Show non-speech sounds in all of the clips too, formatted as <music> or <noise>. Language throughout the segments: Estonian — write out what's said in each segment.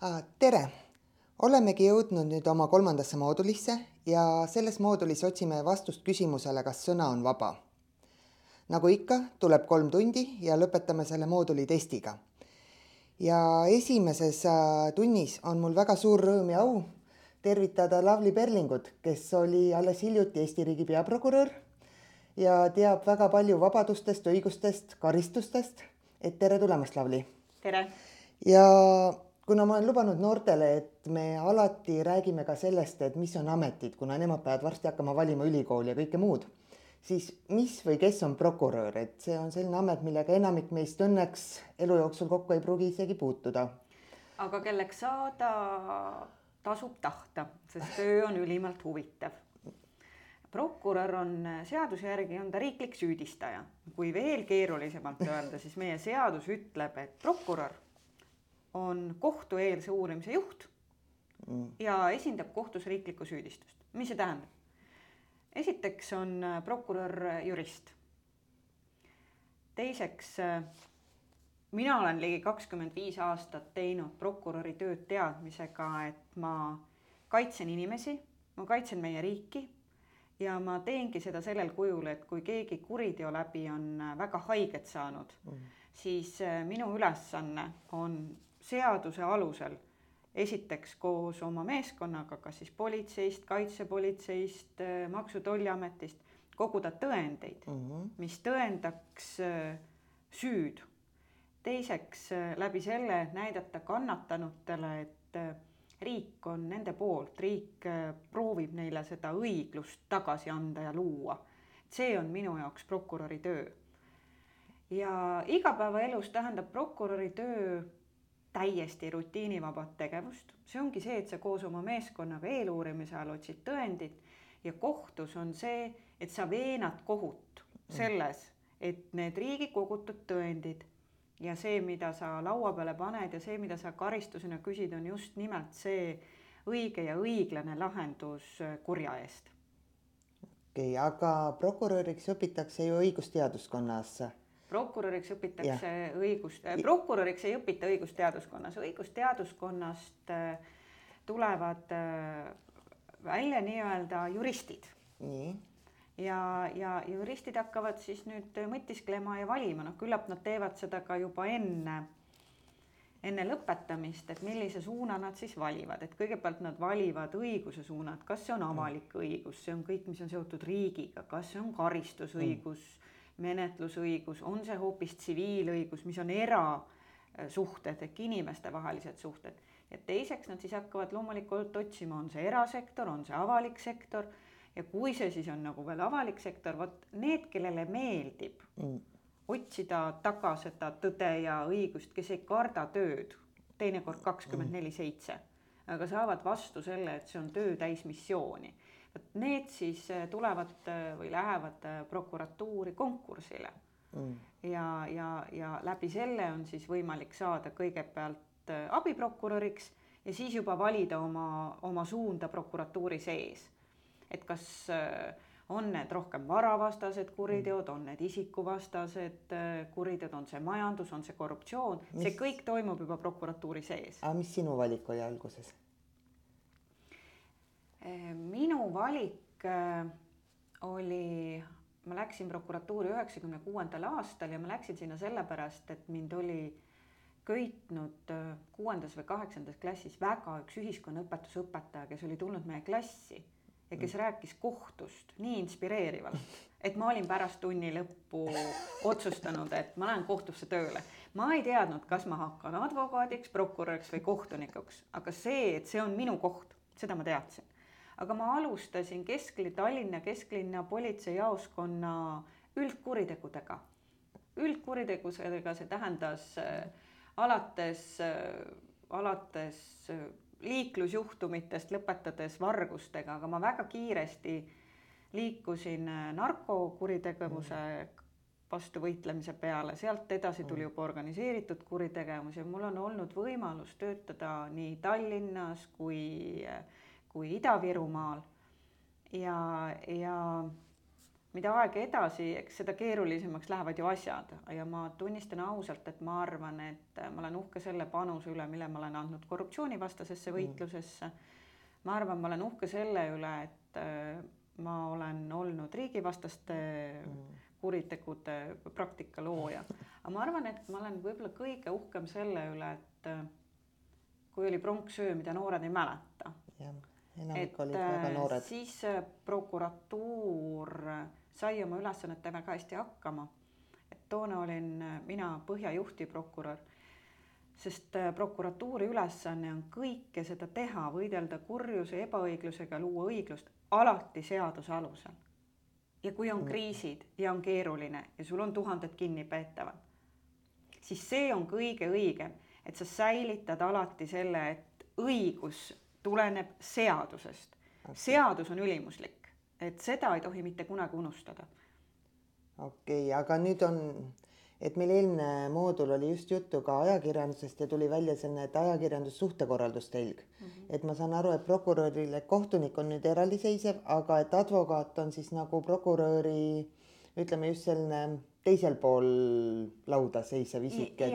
Tere! olemegi jõudnud nüüd oma kolmandasse moodulisse ja selles moodulis otsime vastust küsimusele, kas sõna on vaba. nagu ikka, tuleb kolm tundi ja lõpetame selle mooduli testiga. ja esimeses äh, tunnis on mul väga suur rõõm ja au tervitada Lavly Perlingut, kes oli alles hiljuti Eesti riigi peaprokurör ja teab väga palju vabadustest, õigustest, karistustest. et tere tulemast, Lavly! tere! ja kuna ma olen lubanud noortele, et me alati räägime ka sellest, et mis on ametid, kuna nemad peavad varsti hakkama valima ülikooli ja kõike muud, siis mis või kes on prokurör, et see on selline amet, millega enamik meist õnneks elu jooksul kokku ei pruugi isegi puutuda. aga kelleks saada, tasub tahta, sest töö on ülimalt huvitav. prokurör on seaduse järgi, on ta riiklik süüdistaja. kui veel keerulisemalt öelda, siis meie seadus ütleb, et prokurör on kohtueelse uurimise juht mm. ja esindab kohtus riiklikku süüdistust. mis see tähendab? esiteks on äh, prokurör äh, jurist. teiseks, äh, mina olen ligi kakskümmend viis aastat teinud prokuröri tööd teadmisega, et ma kaitsen inimesi, ma kaitsen meie riiki ja ma teengi seda sellel kujul, et kui keegi kuriteo läbi on väga haiget saanud mm., siis minu ülesanne on seaduse alusel esiteks koos oma meeskonnaga, kas siis politseist, kaitsepolitseist, Maksu- Tolliametist, koguda tõendeid mm, -hmm. mis tõendaks äh, süüd. teiseks äh, läbi selle näidata kannatanutele, et äh, riik on nende poolt, riik proovib neile seda õiglust tagasi anda ja luua. see on minu jaoks prokuröri töö. ja igapäevaelus tähendab prokuröri töö täiesti rutiinivabat tegevust, see ongi see, et sa koos oma meeskonnaga eeluurimise ajal otsid tõendit ja kohtus on see, et sa veenad kohut mm. selles, et need riigi kogutud tõendid ja see, mida sa laua peale paned ja see, mida sa karistusena küsid, on just nimelt see õige ja õiglane lahendus kurja eest. okei okay,, aga prokuröriks õpitakse ju õigusteaduskonnas prokuröriks õpitakse ja. õigust, äh, prokuröriks ei õpita õigusteaduskonnas, õigusteaduskonnast äh, tulevad äh, välja nii-öelda juristid. nii. Ja, ja juristid hakkavad siis nüüd mõtisklema ja valima, noh küllap nad teevad seda ka juba enne, enne lõpetamist, et millise suuna nad siis valivad, et kõigepealt nad valivad õiguse suuna, et kas see on avalik õigus, see on kõik, mis on seotud riigiga, kas see on karistusõigus? Mm menetlusõigus, on see hoopis tsiviilõigus, mis on erasuhted ehk inimestevahelised suhted. ja teiseks nad siis hakkavad loomulikult otsima, on see erasektor, on see avalik sektor ja kui see siis on nagu veel avalik sektor, vot need, kellele meeldib mm. otsida taga seda tõde ja õigust, kes ei karda tööd, teinekord kakskümmend neli seitse, aga saavad vastu selle, et see on töö täis missiooni vot need siis äh, tulevad äh, või lähevad äh, prokuratuuri konkursile mm. ja, ja, ja läbi selle on siis võimalik saada kõigepealt abiprokuröriks ja siis juba valida oma, oma suunda prokuratuuri sees. et kas on need rohkem varavastased kuriteod, on need isikuvastased kuriteod, on see majandus, on see korruptsioon, see kõik toimub juba prokuratuuri sees. aga mis sinu valik oli alguses? Minu valik eh, oli, ma läksin prokuratuuri üheksakümne kuuendal aastal ja ma läksin sinna sellepärast, et mind oli köitnud eh, kuuendas või kaheksandas klassis väga üks ühiskonnaõpetuse õpetaja, kes oli tulnud meie klassi ja kes mm. rääkis kohtust nii inspireerivalt, et ma olin pärast tunni lõppu otsustanud, et ma lähen kohtusse tööle. ma ei teadnud, kas ma hakkan advokaadiks, prokuröriks või kohtunikuks, aga see, et see on minu koht, seda ma teadsin aga ma alustasin keskli-, Tallinna kesklinna politseijaoskonna üldkuritegudega. üldkuritegudega, see tähendas äh, alates äh,, alates äh, liiklusjuhtumitest, lõpetades vargustega, aga ma väga kiiresti liikusin narkokuritegevuse vastu võitlemise peale, sealt edasi tuli juba organiseeritud kuritegevus ja mul on olnud võimalus töötada nii Tallinnas kui äh, kui Ida-Virumaal. ja, ja mida aeg edasi, eks seda keerulisemaks lähevad ju asjad ja ma tunnistan ausalt, et ma arvan, et ma olen uhke selle panuse üle, mille ma olen andnud korruptsioonivastasesse võitlusesse. ma arvan, ma olen uhke selle üle, et äh, ma olen olnud riigivastaste kuritegude praktika looja. aga ma arvan, et ma olen võib-olla kõige uhkem selle üle, et äh, kui oli pronksöö, mida noored ei mäleta. jah, enamik olid väga äh, noored. siis prokuratuur sai oma ülesannete väga hästi hakkama. et toona olin äh, mina Põhja juhtivprokurör, sest äh, prokuratuuri ülesanne on kõike seda teha, võidelda kurjuse, ebaõiglusega, luua õiglust alati seaduse alusel. ja kui on kriisid ja on keeruline ja sul on tuhanded kinnipeetavad, siis see on kõige õigem, et sa säilitad alati selle, et õigus tuleneb seadusest. seadus on ülimuslik et seda ei tohi mitte kunagi unustada. okei okay,, aga nüüd on, et meil eelmine moodul oli just juttu ka ajakirjandusest ja tuli välja selline, et ajakirjandus suhtekorraldustelg mm. -hmm. et ma saan aru, et prokurörile kohtunik on nüüd eraldiseisev, aga et advokaat on siis nagu prokuröri ütleme just selline teisel pool lauda seisev isik et....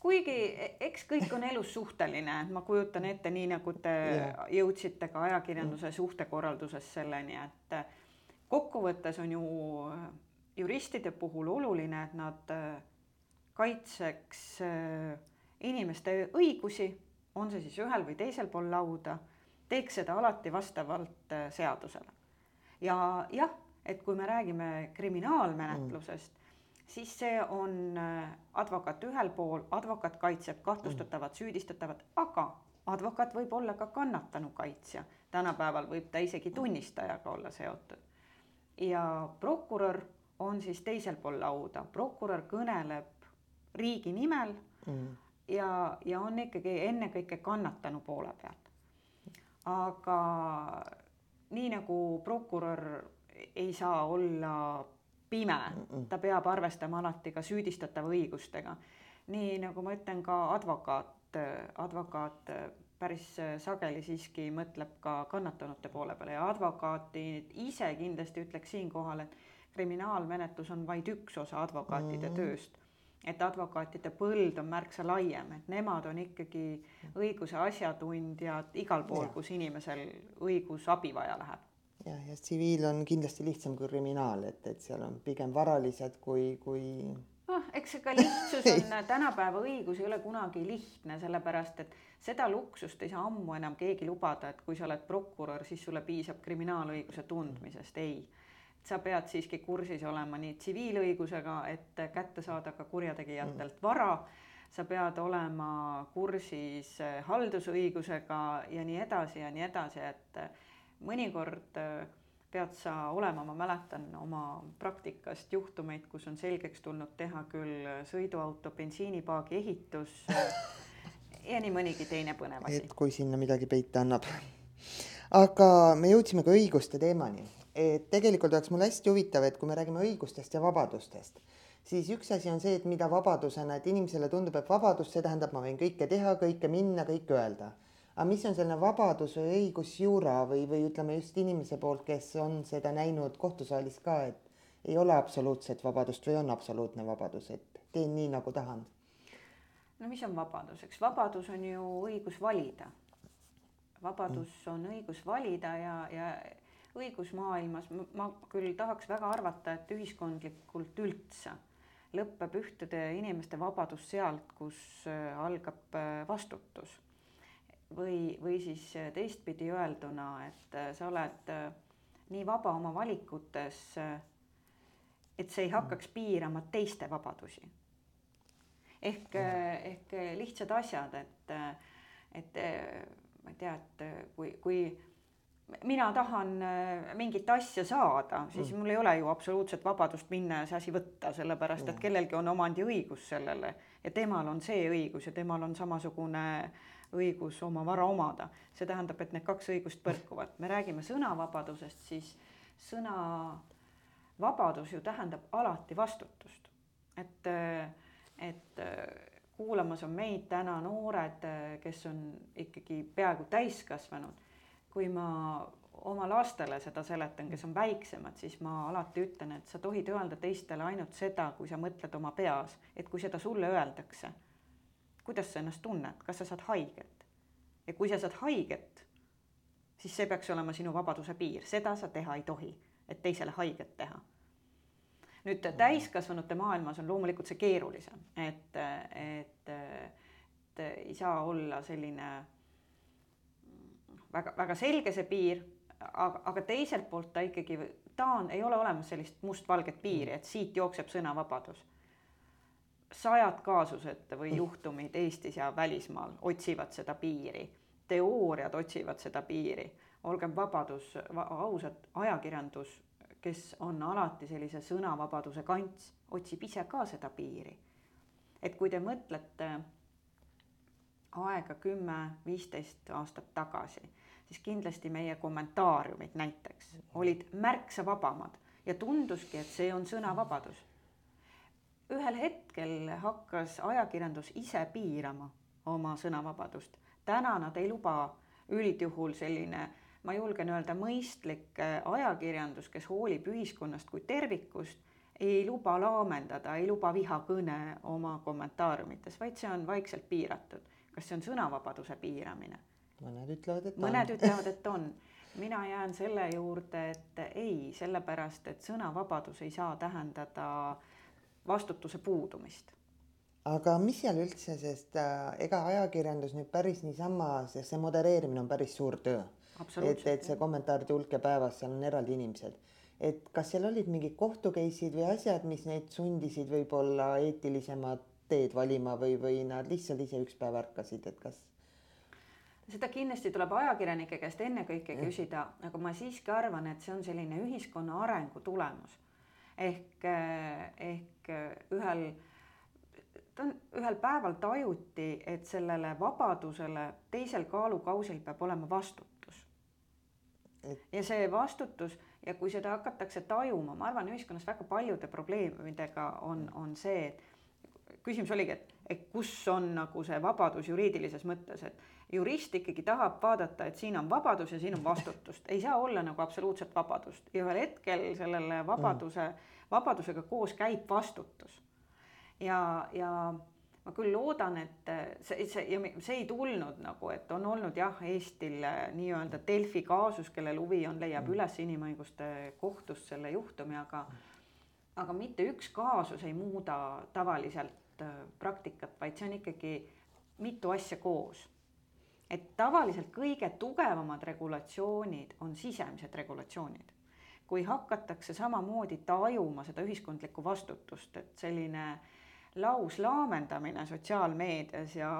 kuigi eks kõik on elus suhteline, ma kujutan ette, nii nagu te yeah. jõudsite ka ajakirjanduse suhtekorralduses selleni, et kokkuvõttes on ju juristide puhul oluline, et nad kaitseks inimeste õigusi, on see siis ühel või teisel pool lauda, teeks seda alati vastavalt seadusele. ja jah, et kui me räägime kriminaalmenetlusest siis see on äh, advokaat ühel pool, advokaat kaitseb kahtlustatavat, süüdistatavat, aga advokaat võib olla ka kannatanu kaitsja. tänapäeval võib ta isegi tunnistajaga olla seotud. ja prokurör on siis teisel pool lauda, prokurör kõneleb riigi nimel mm. ja, ja on ikkagi ennekõike kannatanu poole peal. aga nii nagu prokurör ei saa olla pime, ta peab arvestama alati ka süüdistatava õigustega. nii nagu ma ütlen, ka advokaat, advokaat päris sageli siiski mõtleb ka kannatanute poole peale ja advokaadid ise kindlasti ütleks siinkohal, et kriminaalmenetlus on vaid üks osa advokaatide mm -hmm. tööst. et advokaatide põld on märksa laiem, et nemad on ikkagi õiguse asjatundjad igal pool, kus inimesel õigusabi vaja läheb jah, ja tsiviil on kindlasti lihtsam kui kriminaal, et, et seal on pigem varalised kui, kui. noh, eks ega lihtsus <laughs> on tänapäeva õigus ei ole kunagi lihtne, sellepärast et seda luksust ei saa ammu enam keegi lubada, et kui sa oled prokurör, siis sulle piisab kriminaalõiguse tundmisest, ei sa pead siiski kursis olema nii tsiviilõigusega, et kätte saada ka kurjategijatelt mm. vara, sa pead olema kursis haldusõigusega ja nii edasi ja nii edasi, et mõnikord äh, pead sa olema, ma mäletan oma praktikast juhtumeid, kus on selgeks tulnud teha küll sõiduauto bensiinipaagi ehitus äh, ja nii mõnigi teine põnev asi. et kui sinna midagi peita annab. aga me jõudsime ka õiguste teemani, et tegelikult oleks mul hästi huvitav, et kui me räägime õigustest ja vabadustest, siis üks asi on see, et mida vabadusena, et inimesele tundub, et vabadus, see tähendab, ma võin kõike teha, kõike minna, kõike öelda aga mis on selline vabadus või õigusjura või, või ütleme just inimese poolt, kes on seda näinud kohtusaalis ka, et ei ole absoluutset vabadust või on absoluutne vabadus, et teen nii, nagu tahan? no mis on vabadus, eks vabadus on ju õigus valida. vabadus mm. on õigus valida ja, ja õigusmaailmas ma küll tahaks väga arvata, et ühiskondlikult üldse lõpeb ühtede inimeste vabadus sealt, kus äh, algab äh, vastutus või, või siis äh, teistpidi öelduna, et äh, sa oled äh, nii vaba oma valikutes, et see ei hakkaks piirama teiste vabadusi. ehk, ehk lihtsad asjad, et, et ma ei tea, et kui, kui mina tahan mingit asja saada, siis mm. mul ei ole ju absoluutset vabadust minna ja see asi võtta, sellepärast et kellelgi on omandiõigus sellele ja temal on see õigus ja temal on samasugune õigus oma vara omada. see tähendab, et need kaks õigust põrkuvad. me räägime sõnavabadusest, siis sõnavabadus ju tähendab alati vastutust. et, et kuulamas on meid täna noored, kes on ikkagi peaaegu täiskasvanud. kui ma oma lastele seda seletan, kes on väiksemad, siis ma alati ütlen, et sa tohid öelda teistele ainult seda, kui sa mõtled oma peas, et kui seda sulle öeldakse, kuidas sa ennast tunned, kas sa saad haiget. ja kui sa saad haiget, siis see peaks olema sinu vabaduse piir, seda sa teha ei tohi, et teisele haiget teha. nüüd täiskasvanute maailmas on loomulikult see keerulisem, et, et, et ei saa olla selline väga, väga selge see piir aga, aga teiselt poolt ta ikkagi, ta on, ei ole olemas sellist mustvalget piiri, et siit jookseb sõnavabadus. sajad kaasused või juhtumid Eestis ja välismaal otsivad seda piiri, teooriad otsivad seda piiri, olgem vabadus, ausad, ajakirjandus, kes on alati sellise sõnavabaduse kants, otsib ise ka seda piiri. et kui te mõtlete aega kümme, viisteist aastat tagasi siis kindlasti meie kommentaariumid näiteks olid märksa vabamad ja tunduski, et see on sõnavabadus. ühel hetkel hakkas ajakirjandus ise piirama oma sõnavabadust. täna nad ei luba üldjuhul selline, ma julgen öelda, mõistlik äh, ajakirjandus, kes hoolib ühiskonnast kui tervikust, ei luba laamendada, ei luba vihakõne oma kommentaariumites, vaid see on vaikselt piiratud. kas see on sõnavabaduse piiramine? Mõned ütlevad, et mõned on. ütlevad, et <laughs> on. mina jään selle juurde, et ei, sellepärast et sõnavabadus ei saa tähendada vastutuse puudumist. aga mis seal üldse, sest äh, ega ajakirjandus nüüd päris niisama, sest see modereerimine on päris suur töö. et, et see kommentaaride hulk ja päevas, seal on eraldi inimesed et kas seal olid mingid kohtu case'id või asjad, mis neid sundisid võib-olla eetilisemat teed valima või, või nad lihtsalt ise üks päev ärkasid, et kas? Seda kindlasti tuleb ajakirjanike käest ennekõike küsida, aga ma siiski arvan, et see on selline ühiskonna arengu tulemus. ehk, ehk ühel, ta on, ühel päeval tajuti, et sellele vabadusele teisel kaalukausil peab olema vastutus. ja see vastutus ja kui seda hakatakse tajuma, ma arvan, ühiskonnas väga paljude probleemidega on, on see, et küsimus oligi, et, et kus on nagu see vabadus juriidilises mõttes, et jurist ikkagi tahab vaadata, et siin on vabadus ja siin on vastutust, ei saa olla nagu absoluutset vabadust. Ja ühel hetkel sellele vabaduse, vabadusega koos käib vastutus. ja, ja ma küll loodan, et see, see ja see ei tulnud nagu, et on olnud jah, Eestil nii-öelda Delfi kaasus, kellel huvi on, leiab üles inimõiguste kohtust selle juhtumi, aga aga mitte üks kaasus ei muuda tavaliselt äh, praktikat, vaid see on ikkagi mitu asja koos et tavaliselt kõige tugevamad regulatsioonid on sisemised regulatsioonid. kui hakatakse samamoodi tajuma seda ühiskondlikku vastutust, et selline lauslaamendamine sotsiaalmeedias ja,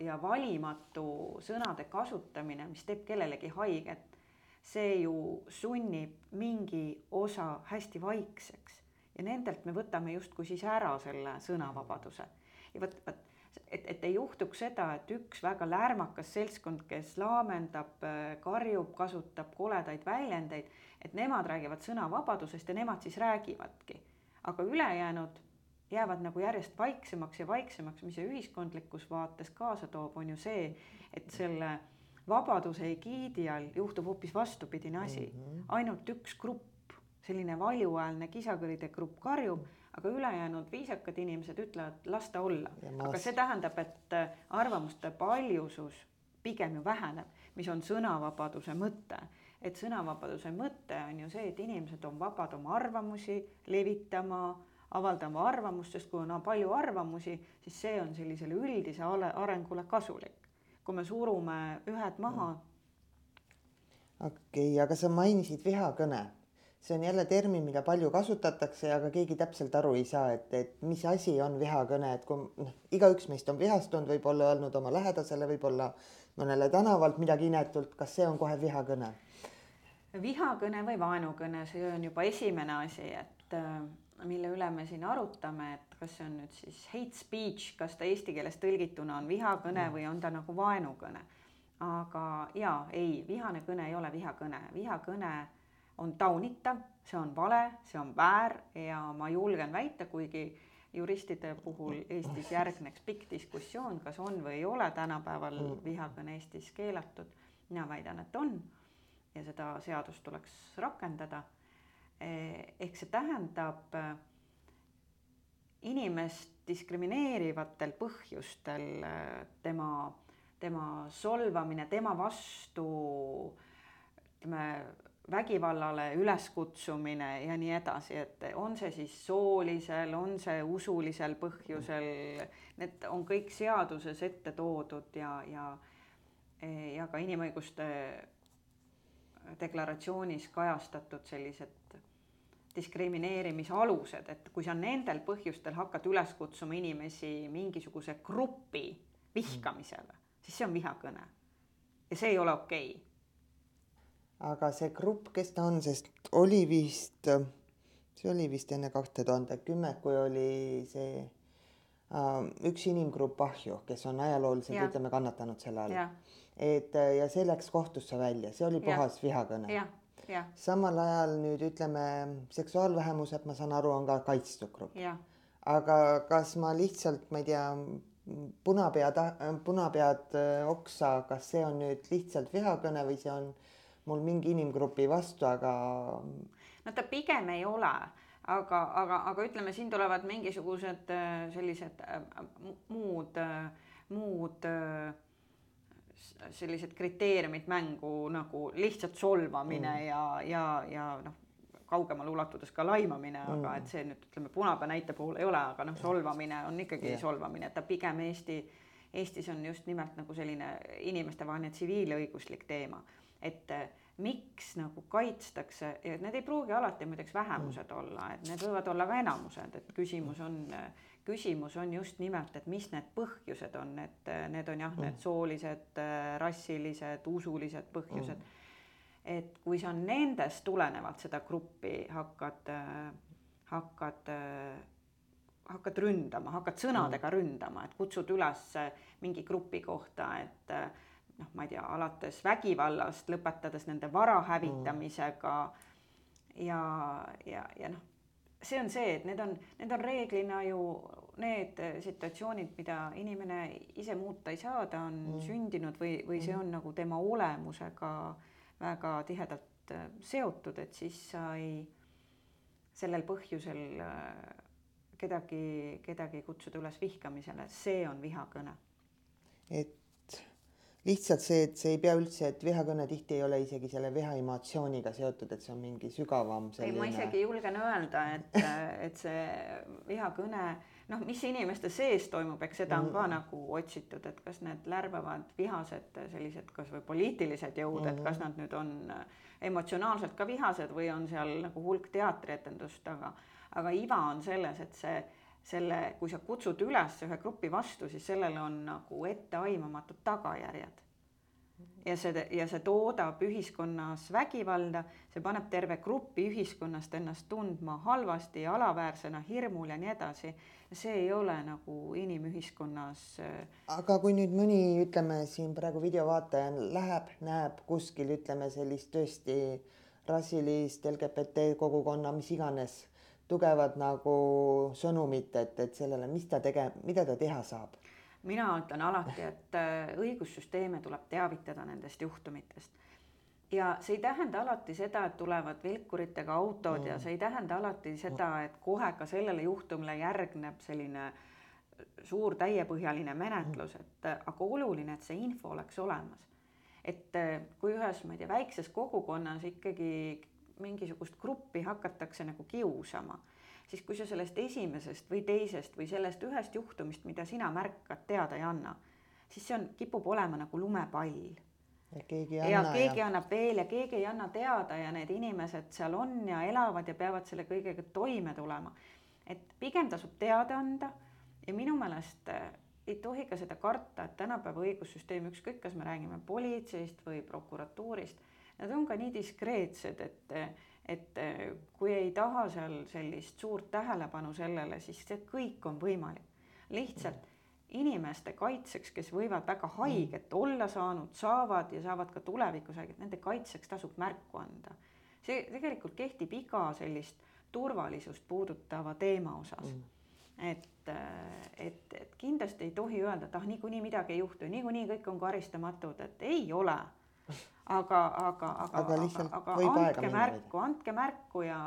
ja valimatu sõnade kasutamine, mis teeb kellelegi haiget, see ju sunnib mingi osa hästi vaikseks ja nendelt me võtame justkui siis ära selle sõnavabaduse. ja vot, vot et, et ei juhtuks seda, et üks väga lärmakas seltskond, kes laamendab, karjub, kasutab koledaid väljendeid, et nemad räägivad sõnavabadusest ja nemad siis räägivadki. aga ülejäänud jäävad nagu järjest vaiksemaks ja vaiksemaks, mis see ühiskondlikus vaates kaasa toob, on ju see, et selle vabaduse egiidi all juhtub hoopis vastupidine asi mm. -hmm. ainult üks grupp, selline valjuhäälne kisakõride grupp karjub aga ülejäänud viisakad inimesed ütlevad, las ta olla. aga see tähendab, et äh, arvamuste paljusus pigem ju väheneb, mis on sõnavabaduse mõte. et sõnavabaduse mõte on ju see, et inimesed on vabad oma arvamusi levitama, avaldama arvamust, sest kui on palju arvamusi, siis see on sellisele üldisele arengule kasulik. kui me surume ühed maha. okei okay,, aga sa mainisid vihakõne see on jälle termin, mida palju kasutatakse, aga keegi täpselt aru ei saa, et, et mis asi on vihakõne, et kui noh, igaüks meist on vihastunud, võib-olla öelnud oma lähedasele, võib-olla mõnele tänavalt midagi inetult, kas see on kohe vihakõne? vihakõne või vaenukõne, see on juba esimene asi, et äh, mille üle me siin arutame, et kas see on nüüd siis hate speech, kas ta eesti keeles tõlgituna on vihakõne mm. või on ta nagu vaenukõne. aga jaa, ei, vihane kõne ei ole vihakõne, vihakõne on taunitav, see on vale, see on väär ja ma julgen väita, kuigi juristide puhul Eestis järgneks pikk diskussioon, kas on või ei ole tänapäeval mm. vihakõne Eestis keelatud. mina väidan, et on. ja seda seadust tuleks rakendada. ehk see tähendab inimest diskrimineerivatel põhjustel tema, tema solvamine, tema vastu ütleme vägivallale üleskutsumine ja nii edasi, et on see siis soolisel, on see usulisel põhjusel, need on kõik seaduses ette toodud ja, ja ja ka inimõiguste deklaratsioonis kajastatud sellised diskrimineerimisalused, et kui sa nendel põhjustel hakkad üles kutsuma inimesi mingisuguse grupi vihkamisele, siis see on vihakõne. ja see ei ole okei okay aga see grupp, kes ta on, sest oli vist, see oli vist enne kahte tuhande kümmet, kui oli see äh, üks inimgrupp ahju, kes on ajalooliselt, ütleme, kannatanud selle all. et ja see läks kohtusse välja, see oli puhas vihakõne. samal ajal nüüd ütleme, seksuaalvähemused, ma saan aru, on ka kaitstud grupp. aga kas ma lihtsalt, ma ei tea, punapead, punapead oksa, kas see on nüüd lihtsalt vihakõne või see on mul mingi inimgrupi vastu, aga. no ta pigem ei ole, aga, aga, aga ütleme, siin tulevad mingisugused äh, sellised äh, muud, äh, muud sellised kriteeriumid mängu nagu lihtsalt solvamine mm. ja, ja, ja noh, kaugemale ulatudes ka laimamine mm., aga et see nüüd ütleme, punapea näite puhul ei ole, aga noh, solvamine on ikkagi yeah. solvamine, et ta pigem Eesti, Eestis on just nimelt nagu selline inimestevaheline tsiviilõiguslik teema et äh, miks nagu kaitstakse ja need ei pruugi alati muideks vähemused mm. olla, et need võivad olla ka enamused, et küsimus on, küsimus on just nimelt, et mis need põhjused on, et äh, need on jah, need mm. soolised, äh, rassilised, usulised põhjused mm.. et kui sa nendest tulenevalt seda gruppi hakkad, hakkad hakkad ründama, hakkad sõnadega ründama, et kutsud üles mingi grupi kohta, et noh, ma ei tea, alates vägivallast, lõpetades nende vara hävitamisega ja, ja, ja noh, see on see, et need on, need on reeglina ju need situatsioonid, mida inimene ise muuta ei saa, ta on mm. sündinud või, või see mm. on nagu tema olemusega väga tihedalt äh, seotud, et siis sa ei, sellel põhjusel äh, kedagi, kedagi kutsuda üles vihkamisele, see on vihakõne. et lihtsalt see, et see ei pea üldse, et vihakõne tihti ei ole isegi selle viha emotsiooniga seotud, et see on mingi sügavam selline. ei, ma isegi julgen öelda, et, <laughs> et see vihakõne, noh, mis inimeste sees toimub, eks seda on ka mm. nagu otsitud, et kas need lärbavad vihased sellised kasvõi poliitilised jõud mm, -hmm. et kas nad nüüd on emotsionaalselt ka vihased või on seal nagu hulk teatrietendust, aga, aga iva on selles, et see selle, kui sa kutsud üles ühe grupi vastu, siis sellel on nagu etteaimamatud tagajärjed. ja see, ja see toodab ühiskonnas vägivalda, see paneb terve grupi ühiskonnast ennast tundma halvasti alaväärsena, hirmul ja nii edasi. see ei ole nagu inimühiskonnas. Äh, aga kui nüüd mõni, ütleme siin praegu videovaataja läheb, näeb kuskil, ütleme sellist tõesti rassilist LGBT kogukonna, mis iganes tugevat nagu sõnumit, et, et sellele, mis ta tege-, mida ta teha saab? mina ütlen alati, et äh, õigussüsteeme tuleb teavitada nendest juhtumitest. ja see ei tähenda alati seda, et tulevad vilkuritega autod mm. ja see ei tähenda alati seda, et kohe ka sellele juhtumile järgneb selline suur täiepõhjaline menetlus, mm. et äh, aga oluline, et see info oleks olemas. et äh, kui ühes, ma ei tea, väikses kogukonnas ikkagi mingisugust gruppi hakatakse nagu kiusama, siis kui sa sellest esimesest või teisest või sellest ühest juhtumist, mida sina märkad, teada ei anna, siis see on, kipub olema nagu lumepall. ja keegi ei anna. ja keegi ja... annab veel ja keegi ei anna teada ja need inimesed seal on ja elavad ja peavad selle kõigega toime tulema. et pigem tasub teada anda ja minu meelest eh, ei tohi ka seda karta, et tänapäeva õigussüsteem, ükskõik, kas me räägime politseist või prokuratuurist nad on ka nii diskreetsed, et, et kui ei taha seal sellist suurt tähelepanu sellele, siis see kõik on võimalik. lihtsalt inimeste kaitseks, kes võivad väga haiget olla saanud, saavad ja saavad ka tulevikus haiget, nende kaitseks tasub märku anda. see tegelikult kehtib iga sellist turvalisust puudutava teema osas mm et, et, et kindlasti ei tohi öelda, et ah, niikuinii midagi ei juhtu, niikuinii kõik on karistamatud, et ei ole aga, aga, aga, Aga aga aega andke märku, andke märku ja,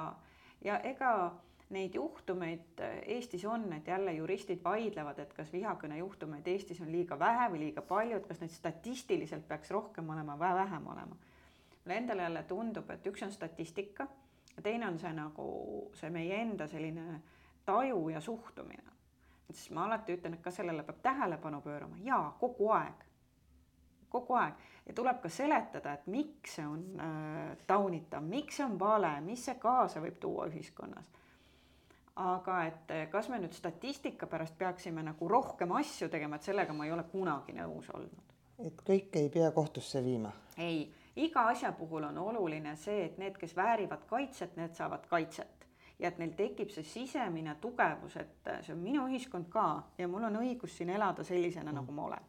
ja ega neid juhtumeid Eestis on, et jälle juristid vaidlevad, et kas vihakõne juhtumeid Eestis on liiga vähe või liiga palju, et kas neid statistiliselt peaks rohkem olema või vähem olema. mulle endale jälle tundub, et üks on statistika ja teine on see nagu see meie enda selline taju ja suhtumine. siis ma alati ütlen, et ka sellele peab tähelepanu pöörama ja kogu aeg kogu aeg ja tuleb ka seletada, et miks see on äh, taunitav, miks see on vale, mis see kaasa võib tuua ühiskonnas aga et eh, kas me nüüd statistika pärast peaksime nagu rohkem asju tegema, et sellega ma ei ole kunagi nõus olnud. et kõike ei pea kohtusse viima. ei, iga asja puhul on oluline see, et need, kes väärivad kaitset, need saavad kaitset ja et neil tekib see sisemine tugevus, et eh, see on minu ühiskond ka ja mul on õigus siin elada sellisena mm., nagu ma olen.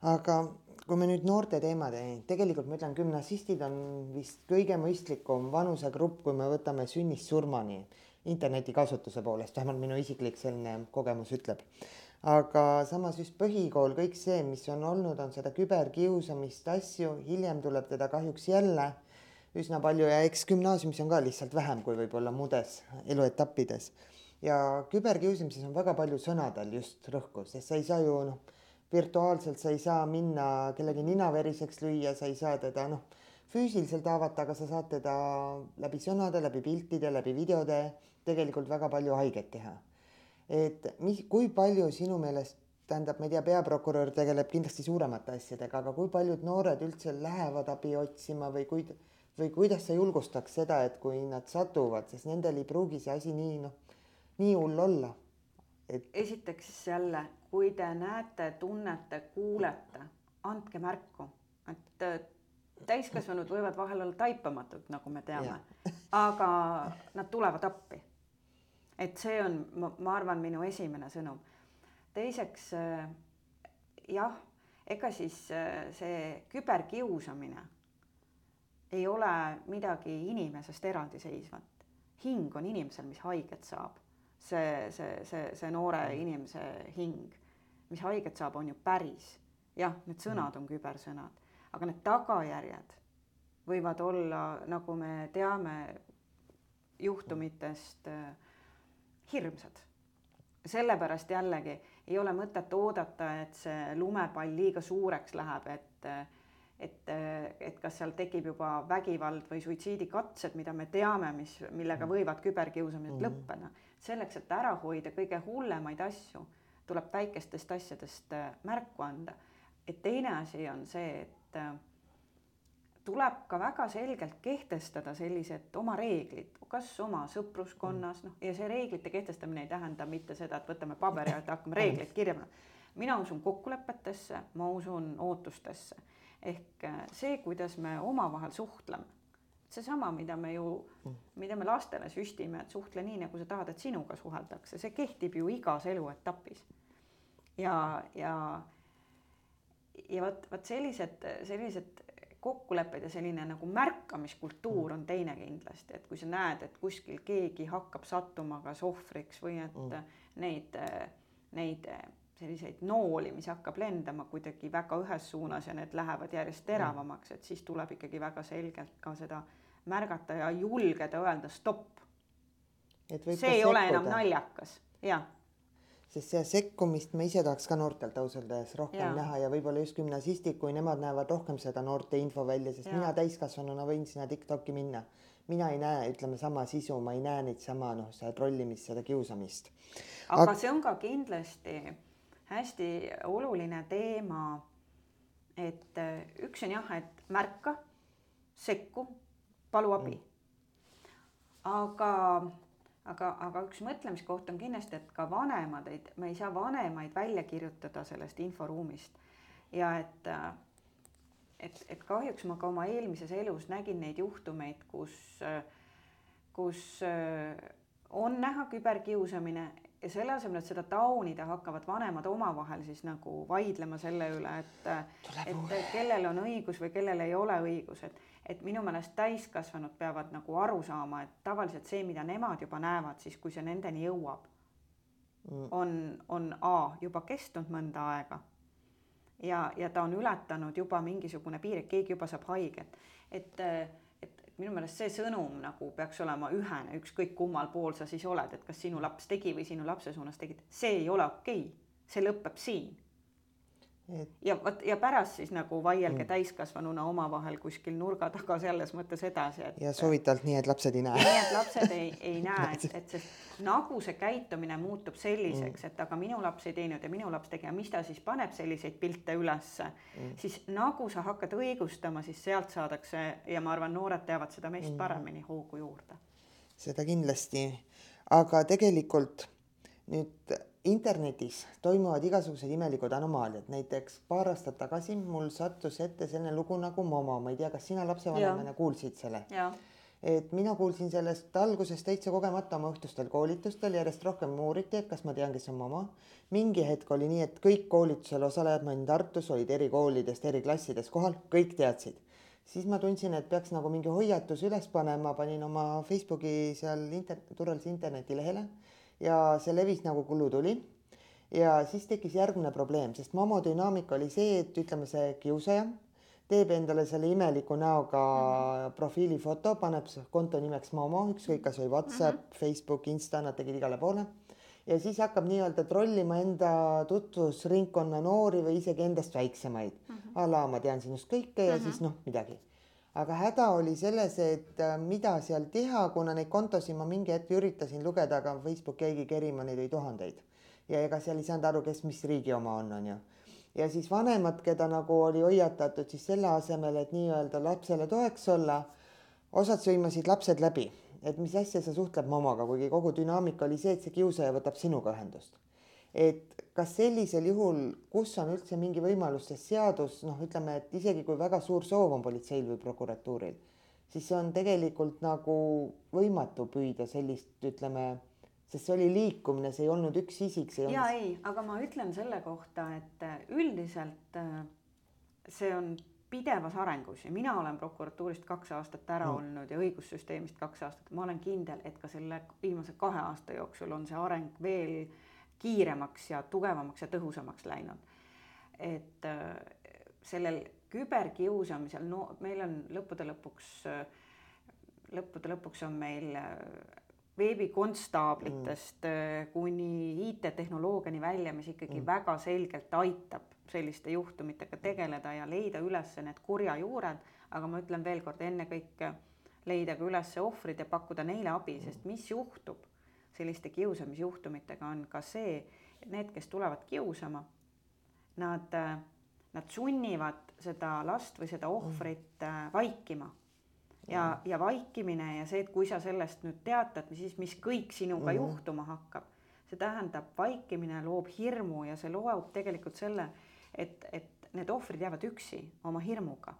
Aga kui me nüüd noorte teemade, tegelikult ma ütlen, gümnasistid on vist kõige mõistlikum vanusegrupp, kui me võtame sünnist surmani internetikasutuse poolest, vähemalt minu isiklik selline kogemus ütleb. aga samas just põhikool, kõik see, mis on olnud, on seda küberkiusamist, asju, hiljem tuleb teda kahjuks jälle üsna palju ja eks gümnaasiumis on ka lihtsalt vähem kui võib-olla muudes eluetappides. ja küberkiusamises on väga palju sõnadel just rõhku, sest sa ei saa ju noh, virtuaalselt sa ei saa minna kellegi nina veriseks lüüa, sa ei saa teda noh füüsiliselt haavata, aga sa saad teda läbi sõnade, läbi piltide, läbi videode tegelikult väga palju haiget teha. et mis, kui palju sinu meelest, tähendab, ma ei tea, peaprokurör tegeleb kindlasti suuremate asjadega, aga kui paljud noored üldse lähevad abi otsima või kui, või kuidas sa julgustaks seda, et kui nad satuvad, sest nendel ei pruugi see asi nii noh, nii hull olla et.... esiteks jälle, kui te näete, tunnete, kuulete, andke märku, et täiskasvanud võivad vahel olla taipamatud, nagu me teame, aga nad tulevad appi. et see on, ma arvan, minu esimene sõnum. teiseks jah, ega siis see küberkiusamine ei ole midagi inimesest eraldiseisvat. hing on inimesel, mis haiget saab. See, see, see, see noore inimese hing, mis haiget saab, on ju päris. jah, need sõnad on kübersõnad aga need tagajärjed võivad olla, nagu me teame juhtumitest, äh, hirmsad. sellepärast jällegi ei ole mõtet oodata, et see lumepall liiga suureks läheb, et et, et kas seal tekib juba vägivald või suitsiidikatsed, mida me teame, mis, millega mm. võivad küberkiusamised mm -hmm. lõppeda. Selleks, et ära hoida kõige hullemaid asju, tuleb väikestest asjadest äh, märku anda. et teine asi on see, et äh, tuleb ka väga selgelt kehtestada sellised oma reeglid, kas oma sõpruskonnas, noh, ja see reeglite kehtestamine ei tähenda mitte seda, et võtame paberi ja hakkame reegleid kirjama. mina usun kokkulepetesse, ma usun ootustesse. ehk äh, see, kuidas me omavahel suhtleme, seesama, mida me ju, mida me lastele süstime, et suhtle nii, nagu sa tahad, et sinuga suheldakse, see kehtib ju igas eluetapis. ja, ja ja vot, vot sellised, sellised kokkulepped ja selline nagu märkamiskultuur on teine kindlasti, et kui sa näed, et kuskil keegi hakkab sattuma kas ohvriks või et mm. neid, neid selliseid nooli, mis hakkab lendama kuidagi väga ühes suunas ja need lähevad järjest teravamaks, et siis tuleb ikkagi väga selgelt ka seda märgata ja julgeda öelda stopp. see ei ole enam naljakas, jah sest see sekkumist me ise tahaks ka noortelt ausalt öeldes rohkem ja. näha ja võib-olla just gümnasistid, kui nemad näevad rohkem seda noorte info välja, sest ja. mina täiskasvanuna võin sinna Tiktoki minna. mina ei näe, ütleme sama sisu, ma ei näe neid sama noh, seda trollimist, seda kiusamist. aga Ag... see on ka kindlasti hästi oluline teema. et äh, üks on jah, et märka, sekku, palu abi. Mm.. aga aga, aga üks mõtlemiskoht on kindlasti, et ka vanemad, et me ei saa vanemaid välja kirjutada sellest inforuumist. Ja et et, et kahjuks ma ka oma eelmises elus nägin neid juhtumeid, kus, kus on näha küberkiusamine ja selle asemel, et seda taunida, hakkavad vanemad omavahel siis nagu vaidlema selle üle, et, et kellel on õigus või kellel ei ole õigus, et et minu meelest täiskasvanud peavad nagu aru saama, et tavaliselt see, mida nemad juba näevad, siis kui see nendeni jõuab mm., on, on A juba kestnud mõnda aega ja, ja ta on ületanud juba mingisugune piir, et keegi juba saab haiget. et, et, minu meelest see sõnum nagu peaks olema ühene, ükskõik kummal pool sa siis oled, et kas sinu laps tegi või sinu lapse suunas tegid, see ei ole okei okay., see lõpeb siin et.... ja vot ja pärast siis nagu vaielge mm. täiskasvanuna omavahel kuskil nurga taga selles mõttes edasi, et. ja soovitavalt nii, et lapsed ei näe. nii, et lapsed ei, ei <laughs> näe, et, et sest nagu see käitumine muutub selliseks mm., et aga minu laps ei teinud ja minu laps tegi ja mis ta siis paneb selliseid pilte ülesse mm., siis nagu sa hakkad õigustama, siis sealt saadakse ja ma arvan, noored teavad seda meist mm. paremini hoogu juurde. seda kindlasti, aga tegelikult nüüd internetis toimuvad igasugused imelikud anomaaliad, näiteks paar aastat tagasi mul sattus ette selline lugu nagu Momo, ma ei tea, kas sina lapsevanemana kuulsid selle? et mina kuulsin sellest algusest täitsa kogemata oma õhtustel koolitustel, järjest rohkem uuriti, et kas ma tean, kes on Momo. mingi hetk oli nii, et kõik koolitusel osalejad, ma olin Tartus, olid eri koolidest, eri klassides kohal, kõik teadsid. Siis ma tundsin, et peaks nagu mingi hoiatus üles panema, panin oma Facebooki seal inter-, turvalise internetilehele ja see levis nagu kulutuli. ja siis tekkis järgmine probleem, sest mamodünaamika oli see, et ütleme, see kiusaja teeb endale selle imeliku näoga mm -hmm. profiilifoto, paneb konto nimeks Momo, ükskõik kas või Whatsapp mm, -hmm. Facebook, Insta, nad tegid igale poole. ja siis hakkab nii-öelda trollima enda tutvusringkonna noori või isegi endast väiksemaid mm. -hmm. a la ma tean sinust kõike ja mm -hmm. siis noh, midagi aga häda oli selles, et äh, mida seal teha, kuna neid kontosid ma mingi hetk üritasin lugeda, aga Facebook jäigi kerima, neid oli tuhandeid. ja ega seal ei saanud aru, kes mis riigi oma on, on ju. ja siis vanemad, keda nagu oli hoiatatud, siis selle asemel, et nii-öelda lapsele toeks olla, osad sõimasid lapsed läbi, et mis asja sa suhtled mamaga, kuigi kogu dünaamika oli see, et see kiusaja võtab sinuga ühendust et kas sellisel juhul, kus on üldse mingi võimalus, sest seadus noh, ütleme, et isegi kui väga suur soov on politseil või prokuratuuril, siis see on tegelikult nagu võimatu püüda sellist, ütleme, sest see oli liikumine, see ei olnud üks isik, see ei ja olnud... ei, aga ma ütlen selle kohta, et äh, üldiselt äh, see on pidevas arengus ja mina olen prokuratuurist kaks aastat ära mm. olnud ja õigussüsteemist kaks aastat, ma olen kindel, et ka selle viimase kahe aasta jooksul on see areng veel äh, kiiremaks ja tugevamaks ja tõhusamaks läinud. et äh, sellel küberkiusamisel, no meil on lõppude lõpuks, äh, lõppude lõpuks on meil äh, veebikonstaablitest mm. kuni IT-tehnoloogiani välja, mis ikkagi mm. väga selgelt aitab selliste juhtumitega tegeleda ja leida üles need kurja juured, aga ma ütlen veel kord, ennekõike leida ka üles ohvrid ja pakkuda neile abi, sest mis juhtub selliste kiusamisjuhtumitega on ka see, et need, kes tulevad kiusama, nad, nad sunnivad seda last või seda ohvrit äh, vaikima. ja, ja vaikimine ja see, et kui sa sellest nüüd teatad, siis mis kõik sinuga mm. juhtuma hakkab, see tähendab, vaikimine loob hirmu ja see loob tegelikult selle, et, et need ohvrid jäävad üksi oma hirmuga.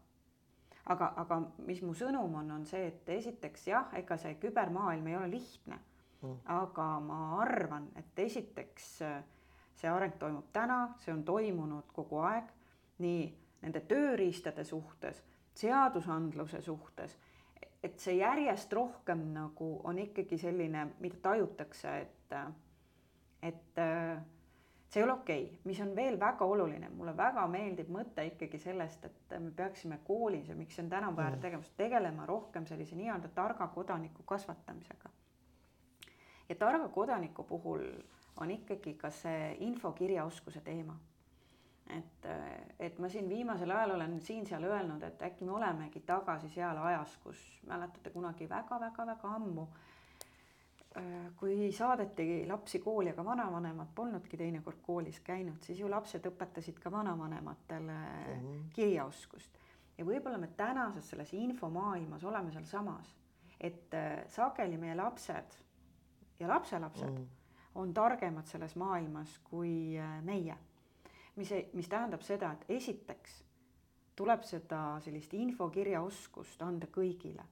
Aga, aga mis mu sõnum on, on see, et esiteks jah, ega see kübermaailm ei ole lihtne mm.. aga ma arvan, et esiteks äh, see areng toimub täna, see on toimunud kogu aeg nii nende tööriistade suhtes, seadusandluse suhtes, et see järjest rohkem nagu on ikkagi selline, mida tajutakse, et, et äh, see ei ole okei okay., mis on veel väga oluline, mulle väga meeldib mõte ikkagi sellest, et me peaksime koolis ja miks see on tänapäevane mm. tegevus, tegelema rohkem sellise nii-öelda targa kodaniku kasvatamisega ja targa kodaniku puhul on ikkagi ka see infokirjaoskuse teema. et, et ma siin viimasel ajal olen siin-seal öelnud, et äkki me olemegi tagasi seal ajas, kus mäletate kunagi väga-väga-väga ammu, kui saadeti lapsi kooli, aga vanavanemad polnudki teinekord koolis käinud, siis ju lapsed õpetasid ka vanavanematele mm -hmm. kirjaoskust. ja võib-olla me tänases selles infomaailmas oleme sealsamas, et sageli meie lapsed ja lapselapsed mm. on targemad selles maailmas kui äh, meie. mis, mis tähendab seda, et esiteks tuleb seda sellist infokirjaoskust anda kõigile,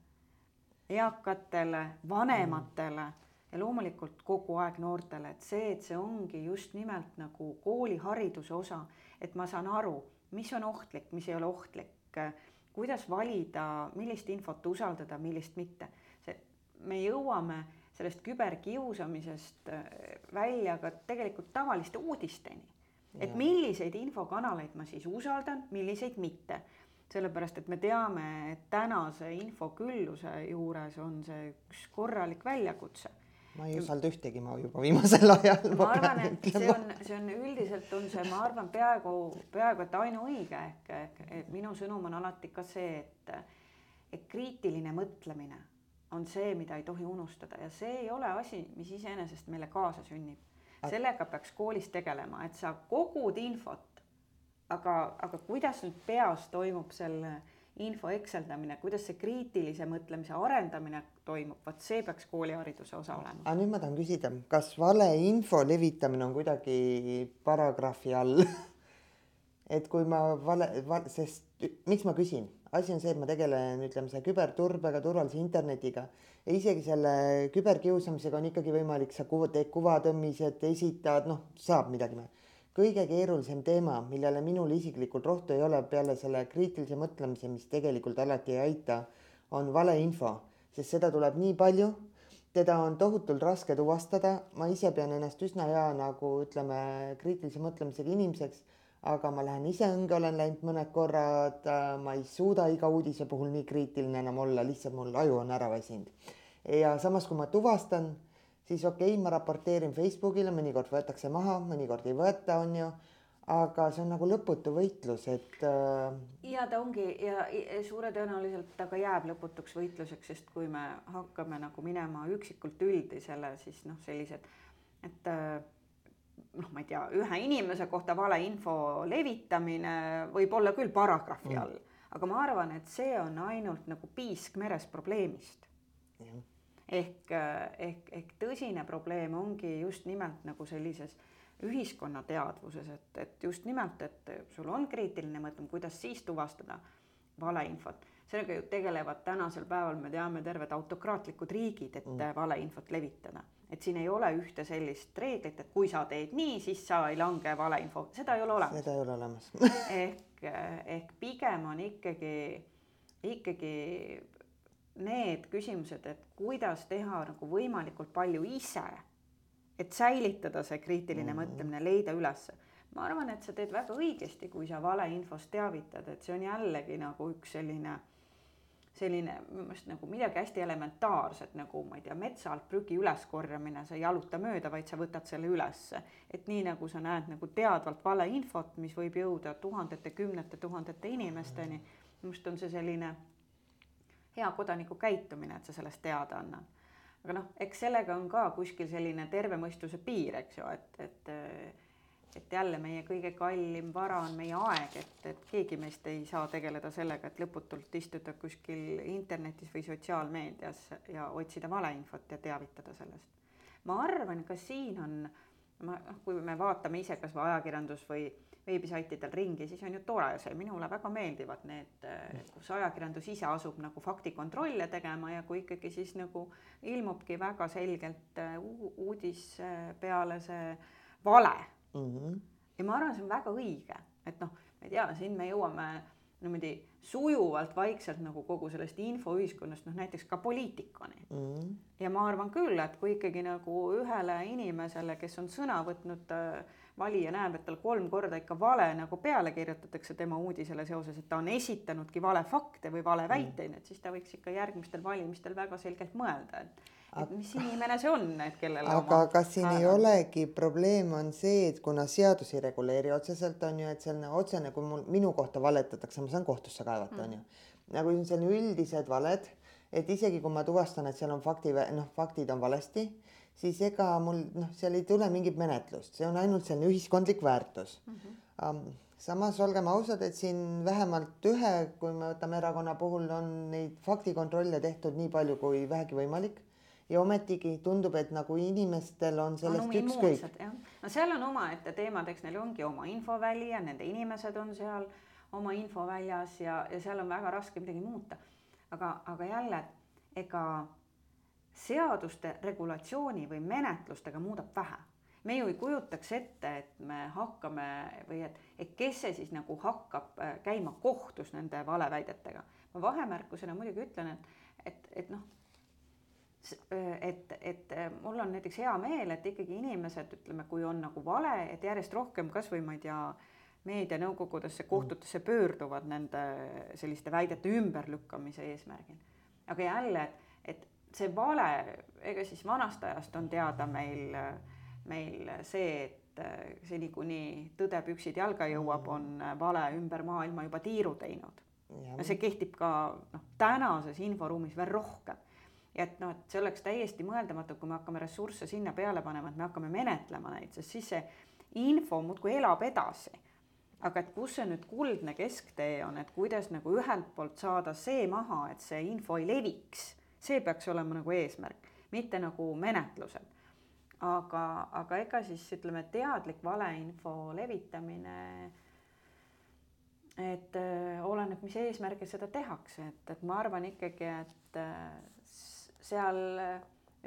eakatele, vanematele mm. ja loomulikult kogu aeg noortele, et see, et see ongi just nimelt nagu koolihariduse osa, et ma saan aru, mis on ohtlik, mis ei ole ohtlik, kuidas valida, millist infot usaldada, millist mitte. see, me jõuame sellest küberkiusamisest äh, välja ka tegelikult tavaliste uudisteni. et milliseid infokanaleid ma siis usaldan, milliseid mitte. sellepärast, et me teame, et tänase infokülluse juures on see üks korralik väljakutse ma ei usalda ühtegi ma juba viimasel <laughs> ajal. ma arvan, et see on, see on üldiselt on see, ma arvan, peaaegu, peaaegu et ainuõige ehk, ehk et minu sõnum on alati ka see, et, et kriitiline mõtlemine on see, mida ei tohi unustada ja see ei ole asi, mis iseenesest meile kaasa sünnib. sellega peaks koolis tegelema, et sa kogud infot, aga, aga kuidas nüüd peas toimub selle info ekseldamine, kuidas see kriitilise mõtlemise arendamine toimub, vot see peaks koolihariduse osa olema. aga nüüd ma tahan küsida, kas valeinfo levitamine on kuidagi paragrahvi all <laughs> et kui ma vale, vale, sest miks ma küsin, asi on see, et ma tegelen, ütleme, selle küberturbega, turvalise internetiga. Ja isegi selle küberkiusamisega on ikkagi võimalik, sa teed kuvatõmmised, esitad, noh, saab midagi. Kõige keerulisem teema, millele minul isiklikult rohtu ei ole peale selle kriitilise mõtlemise, mis tegelikult alati ei aita, on valeinfo, sest seda tuleb nii palju, teda on tohutult raske tuvastada, ma ise pean ennast üsna hea nagu ütleme, kriitilise mõtlemisega inimeseks, aga ma lähen ise õnge, olen läinud mõned korrad, ma ei suuda iga uudise puhul nii kriitiline enam olla, lihtsalt mul aju on ära väsinud. ja samas, kui ma tuvastan siis okei okay,, ma raporteerin Facebookile, mõnikord võetakse maha, mõnikord ei võeta, on ju. aga see on nagu lõputu võitlus, et äh.... ja ta ongi ja suure tõenäoliselt ta ka jääb lõputuks võitluseks, sest kui me hakkame nagu minema üksikult üldisele, siis noh, sellised, et äh, noh, ma ei tea, ühe inimese kohta valeinfo levitamine võib olla küll paragrahvi all mm., aga ma arvan, et see on ainult nagu piisk meres probleemist ehk, ehk, ehk tõsine probleem ongi just nimelt nagu sellises ühiskonna teadvuses, et, et just nimelt, et sul on kriitiline mõtlemine, kuidas siis tuvastada valeinfot. Sellega ju tegelevad tänasel päeval, me teame, terved autokraatlikud riigid, et mm. valeinfot levitada. et siin ei ole ühte sellist reeglit, et kui sa teed nii, siis sa ei lange valeinfo, seda ei ole olemas. seda ei ole olemas <laughs> ehk, ehk pigem on ikkagi, ikkagi need küsimused, et kuidas teha nagu võimalikult palju ise, et säilitada see kriitiline mm -hmm. mõtlemine, leida ülesse. ma arvan, et sa teed väga õigesti, kui sa valeinfost teavitad, et see on jällegi nagu üks selline, selline minu meelest nagu midagi hästi elementaarset, nagu ma ei tea, metsa alt prügi üleskorjamine, sa ei jaluta mööda, vaid sa võtad selle ülesse. et nii nagu sa näed nagu teadvalt valeinfot, mis võib jõuda tuhandete, kümnete tuhandete inimesteni, minu meelest on see selline hea kodaniku käitumine, et sa sellest teada annad. aga noh, eks sellega on ka kuskil selline terve mõistuse piir, eks ju, et, et et jälle meie kõige kallim vara on meie aeg, et, et keegi meist ei saa tegeleda sellega, et lõputult istuda kuskil internetis või sotsiaalmeedias ja otsida valeinfot ja teavitada sellest. ma arvan, ka siin on, ma, noh, kui me vaatame ise kas või ajakirjandus või veebisaitidel ringi, siis on ju tore see, minule väga meeldivad need, kus ajakirjandus ise asub nagu faktikontrolle tegema ja kui ikkagi siis nagu ilmubki väga selgelt äh, uudis peale see vale mm. -hmm. ja ma arvan, see on väga õige, et noh, ma ei tea, siin me jõuame niimoodi sujuvalt vaikselt nagu kogu sellest infoühiskonnast, noh näiteks ka poliitikani mm. -hmm. ja ma arvan küll, et kui ikkagi nagu ühele inimesele, kes on sõna võtnud äh, valija näeb, et tal kolm korda ikka vale nagu peale kirjutatakse tema uudisele seoses, et ta on esitanudki vale fakte või vale mm. väiteid, et siis ta võiks ikka järgmistel valimistel väga selgelt mõelda, et et mis inimene see on, et kellele aga kas siin hääle. ei olegi, probleem on see, et kuna seadus ei reguleeri otseselt, on ju, et selline otsene, kui mul, minu kohta valetatakse, ma saan kohtusse kaevata mm., on ju. nagu selline üldised valed, et isegi kui ma tuvastan, et seal on fakti, noh, faktid on valesti siis ega mul noh, seal ei tule mingit menetlust, see on ainult selline ühiskondlik väärtus mm. -hmm. samas olgem ausad, et siin vähemalt ühe, kui me võtame erakonna puhul, on neid faktikontrolle tehtud nii palju kui vähegi võimalik ja ometigi tundub, et nagu inimestel on sellest on ükskõik. no seal on omaette teemad, eks neil ongi oma infoväli ja nende inimesed on seal oma infoväljas ja, ja seal on väga raske midagi muuta. aga, aga jälle, ega seaduste regulatsiooni või menetlustega muudab vähe. me ju ei kujutaks ette, et me hakkame või et, et kes see siis nagu hakkab äh, käima kohtus nende valeväidetega. ma vahemärkusena muidugi ütlen, et, et, et noh, et, et mul on näiteks hea meel, et ikkagi inimesed, ütleme, kui on nagu vale, et järjest rohkem kasvõi ma ei tea, meedianõukogudesse, kohtutesse pöörduvad nende selliste väidete ümberlükkamise eesmärgil. aga jälle, et, et see vale, ega siis vanast ajast on teada meil, meil see, et seni, kuni tõde püksid jalga jõuab, on vale ümber maailma juba tiiru teinud. ja see kehtib ka noh, tänases inforuumis veel rohkem ja et noh, et see oleks täiesti mõeldamatu, kui me hakkame ressursse sinna peale panema, et me hakkame menetlema neid, sest siis see info muudkui elab edasi. aga et kus see nüüd kuldne kesktee on, et kuidas nagu ühelt poolt saada see maha, et see info ei leviks, see peaks olema nagu eesmärk, mitte nagu menetlused. aga, aga ega siis ütleme, teadlik valeinfo levitamine et öö, oleneb, mis eesmärgil seda tehakse, et, et ma arvan ikkagi, et seal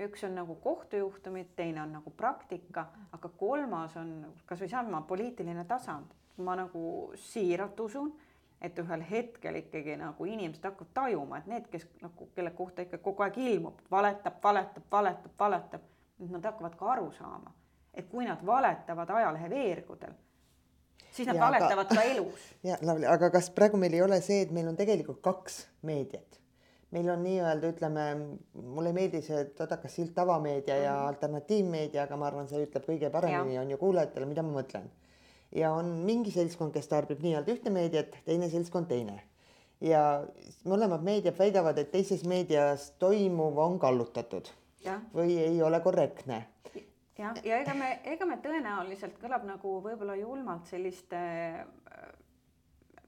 üks on nagu kohtujuhtumid, teine on nagu praktika, aga kolmas on kasvõi sama poliitiline tasand. ma nagu siiralt usun, et ühel hetkel ikkagi nagu inimesed hakkavad tajuma, et need, kes nagu, kelle kohta ikka kogu aeg ilmub, valetab, valetab, valetab, valetab, nad hakkavad ka aru saama, et kui nad valetavad ajalehe veergudel, siis nad ja, valetavad aga, ka elus. <laughs> ja Lavly, aga kas praegu meil ei ole see, et meil on tegelikult kaks meediat? Meil on nii-öelda, ütleme, mulle ei meeldi see totakas silt tavameedia ja mm. alternatiivmeedia, aga ma arvan, see ütleb kõige paremini, on ju kuulajatele, mida ma mõtlen. ja on mingi seltskond, kes tarbib nii-öelda ühte meediat, teine seltskond teine. ja mõlemad meediad väidavad, et teises meedias toimuv on kallutatud ja. või ei ole korrektne jah, ja ega me, ega me tõenäoliselt kõlab nagu võib-olla julmalt selliste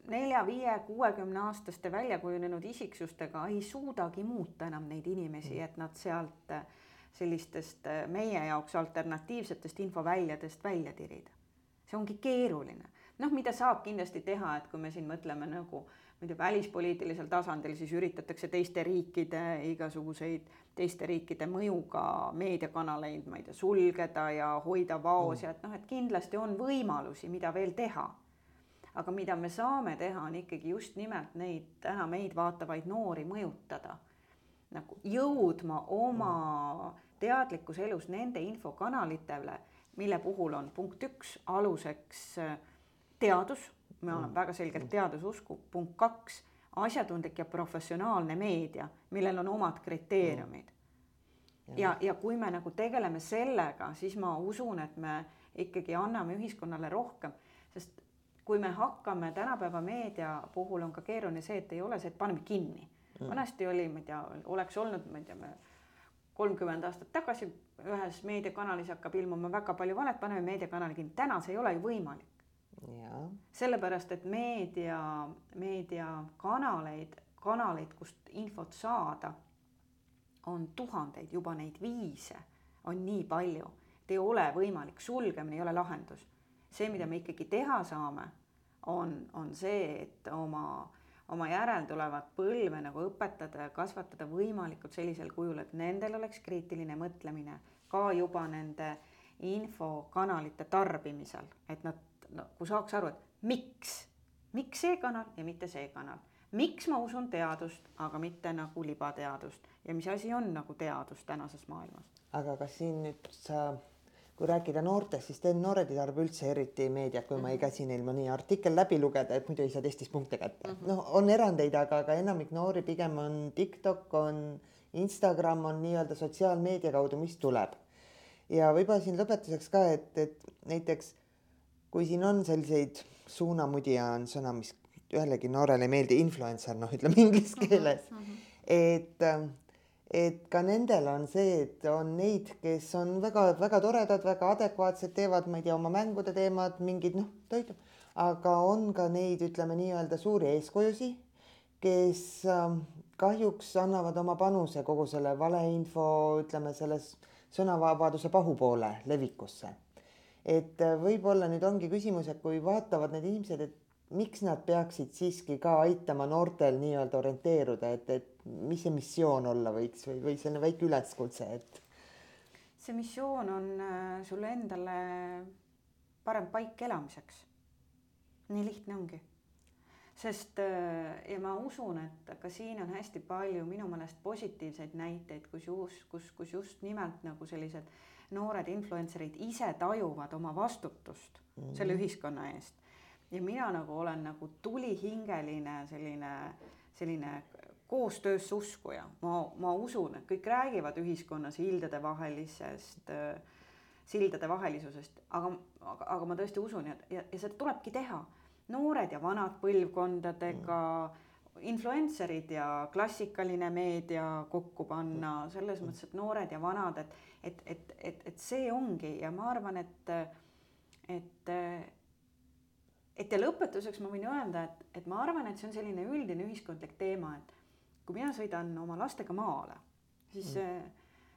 nelja, viie, kuuekümne aastaste väljakujunenud isiksustega ei suudagi muuta enam neid inimesi, et nad sealt äh, sellistest äh, meie jaoks alternatiivsetest infoväljadest välja tirida. see ongi keeruline. noh, mida saab kindlasti teha, et kui me siin mõtleme nagu ma ei tea, välispoliitilisel tasandil, siis üritatakse teiste riikide igasuguseid, teiste riikide mõjuga meediakanaleid, ma ei tea, sulgeda ja hoida vaos mm. ja et noh, et kindlasti on võimalusi, mida veel teha aga mida me saame teha, on ikkagi just nimelt neid täna meid vaatavaid noori mõjutada. nagu jõudma oma teadlikus elus nende infokanalitele, mille puhul on punkt üks aluseks äh, teadus, me oleme mm. väga selgelt teadususku, punkt kaks, asjatundlik ja professionaalne meedia, millel on omad kriteeriumid mm. ja, ja kui me nagu tegeleme sellega, siis ma usun, et me ikkagi anname ühiskonnale rohkem, sest kui me hakkame tänapäeva meedia puhul on ka keeruline see, et ei ole see, et paneme kinni. Mm.. vanasti oli, ma ei tea, oleks olnud, ma ei tea, kolmkümmend aastat tagasi ühes meediakanalis hakkab ilmuma väga palju valet, paneme meediakanali kinni, täna see ei ole ju võimalik. sellepärast, et meedia, meediakanaleid, kanaleid, kust infot saada, on tuhandeid, juba neid viise on nii palju, et ei ole võimalik, sulgemine ei ole lahendus see, mida me ikkagi teha saame, on, on see, et oma, oma järeltulevat põlve nagu õpetada ja kasvatada võimalikult sellisel kujul, et nendel oleks kriitiline mõtlemine ka juba nende infokanalite tarbimisel, et nad nagu saaks aru, et miks, miks see kanal ja mitte see kanal. Miks ma usun teadust, aga mitte nagu libateadust. Ja mis asi on nagu teadus tänases maailmas? aga kas siin nüüd sa kui rääkida noortest, siis teen noored ei tarbi üldse eriti meediat, kui mm -hmm. ma ei mhm. käsi neil mõni artikkel läbi lugeda, et muidu ei saa testist punkte kätte mm. -hmm. noh, on erandeid, aga, aga enamik noori pigem on TikTok, on Instagram on nii-öelda sotsiaalmeedia kaudu, mis tuleb. ja võib-olla siin lõpetuseks ka, et, et näiteks kui siin on selliseid suunamudija on sõna, mis ühelegi noorele ei meeldi, influencer, noh, ütleme inglise keeles mm, -hmm. et et ka nendel on see, et on neid, kes on väga-väga toredad, väga adekvaatsed, teevad, ma ei tea, oma mängude teemad, mingid noh, toidu, aga on ka neid, ütleme nii-öelda suuri eeskujusi, kes äh, kahjuks annavad oma panuse kogu selle valeinfo, ütleme selles sõnavabaduse pahupoole levikusse. et äh, võib-olla nüüd ongi küsimus, et kui vaatavad need inimesed, et miks nad peaksid siiski ka aitama noortel nii-öelda orienteeruda, et, et mis see missioon olla võiks või, või selline väike üleskutse, et? see missioon on äh, sulle endale parem paik elamiseks. nii lihtne ongi. sest äh, ja ma usun, et ka siin on hästi palju minu meelest positiivseid näiteid, kus just, kus, kus just nimelt nagu sellised noored influencer'id ise tajuvad oma vastutust mm -hmm. selle ühiskonna eest. ja mina nagu olen nagu tulihingeline selline, selline koostöösse uskuja, ma, ma usun, et kõik räägivad ühiskonnas hildade vahelisest äh, sildade vahelisusest, aga, aga, aga ma tõesti usun ja, ja, ja seda tulebki teha. noored ja vanad põlvkondadega mm., influencer'id ja klassikaline meedia kokku panna, selles mõttes, et noored ja vanad, et, et, et, et, et see ongi ja ma arvan, et, et, et ja lõpetuseks ma võin öelda, et, et ma arvan, et see on selline üldine ühiskondlik teema, et kui mina sõidan oma lastega maale, siis mm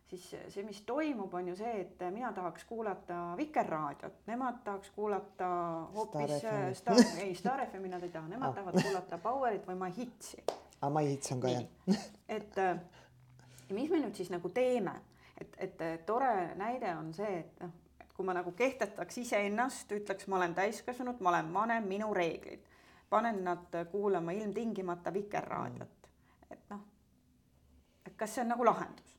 siis see, mis toimub, on ju see, et mina tahaks kuulata Vikerraadiot, nemad tahaks kuulata hoopis Star, ei Star FM-i nad ei taha, nemad ah. tahavad kuulata Powerit või My Hitsi. aa, My Hits on ka jah. et ja mis me nüüd siis nagu teeme, et, et tore näide on see, et noh, et kui ma nagu kehtetaks iseennast, ütleks, ma olen täiskasvanud, ma olen vanem, minu reeglid, panen nad kuulama ilmtingimata Vikerraadiot mm., kas see on nagu lahendus?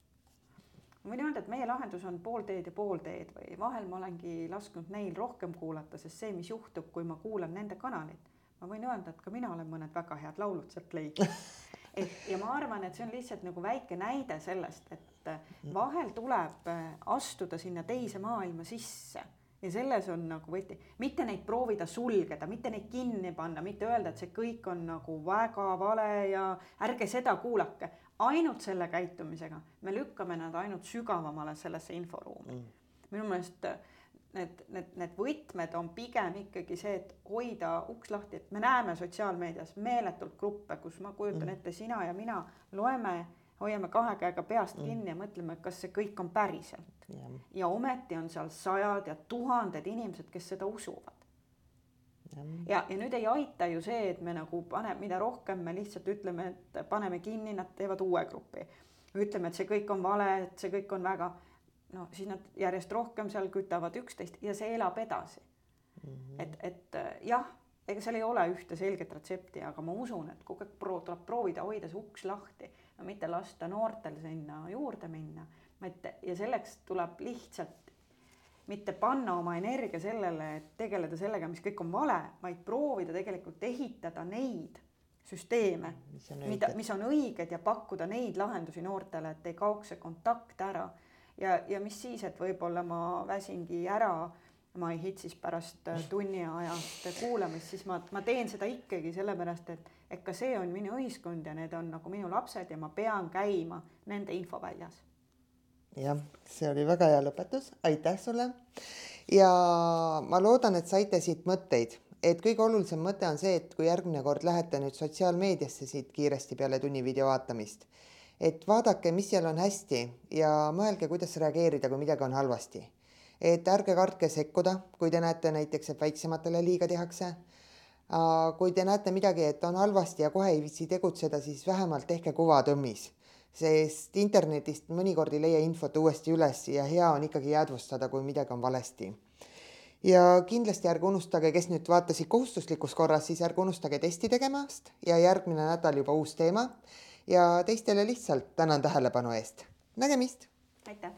ma võin öelda, et meie lahendus on pool teed ja pool teed või vahel ma olengi lasknud neil rohkem kuulata, sest see, mis juhtub, kui ma kuulan nende kanalit, ma võin öelda, et ka mina olen mõned väga head laulud sealt leidnud. <laughs> et ja ma arvan, et see on lihtsalt nagu väike näide sellest, et vahel tuleb astuda sinna teise maailma sisse ja selles on nagu võti, mitte neid proovida sulgeda, mitte neid kinni panna, mitte öelda, et see kõik on nagu väga vale ja ärge seda kuulake. Ainult selle käitumisega me lükkame nad ainult sügavamale sellesse inforuumi mm.. minu meelest need, need, need võtmed on pigem ikkagi see, et hoida uks lahti, et me näeme sotsiaalmeedias meeletult gruppe, kus ma kujutan mm. ette, sina ja mina loeme hoiame kahe käega peast mm. kinni ja mõtleme, kas see kõik on päriselt. ja ometi on seal sajad ja tuhanded inimesed, kes seda usuvad. Ja, ja nüüd ei aita ju see, et me nagu paneme, mida rohkem me lihtsalt ütleme, et paneme kinni, nad teevad uue grupi. ütleme, et see kõik on vale, et see kõik on väga, no siis nad järjest rohkem seal kütavad üksteist ja see elab edasi mm. -hmm. et, et jah ega seal ei ole ühte selget retsepti, aga ma usun, et kogu aeg pro-, tuleb proovida hoida see uks lahti no mitte lasta noortel sinna juurde minna, vaid ja selleks tuleb lihtsalt mitte panna oma energia sellele, et tegeleda sellega, mis kõik on vale, vaid proovida tegelikult ehitada neid süsteeme, mida, mis on õiged ja pakkuda neid lahendusi noortele, et ei kaoks see kontakt ära. ja, ja mis siis, et võib-olla ma väsingi ära ma ei hitsis pärast äh, tunniajast kuulamist, siis ma, ma teen seda ikkagi sellepärast, et, et ka see on minu ühiskond ja need on nagu minu lapsed ja ma pean käima nende infoväljas. Jah, see oli väga hea lõpetus, aitäh sulle. ja ma loodan, et saite siit mõtteid, et kõige olulisem mõte on see, et kui järgmine kord lähete nüüd sotsiaalmeediasse siit kiiresti peale tunnivideo vaatamist, et vaadake, mis seal on hästi ja mõelge, kuidas reageerida, kui midagi on halvasti et ärge kartke sekkuda, kui te näete näiteks, et väiksematele liiga tehakse. kui te näete midagi, et on halvasti ja kohe ei viitsi tegutseda, siis vähemalt tehke kuvatõmmis, sest internetist mõnikord ei leia infot uuesti üles ja hea on ikkagi jäädvustada, kui midagi on valesti ja kindlasti ärge unustage, kes nüüd vaatasid kohustuslikus korras, siis ärge unustage testi tegemast ja järgmine nädal juba uus teema. ja teistele lihtsalt tänan tähelepanu eest. nägemist. aitäh.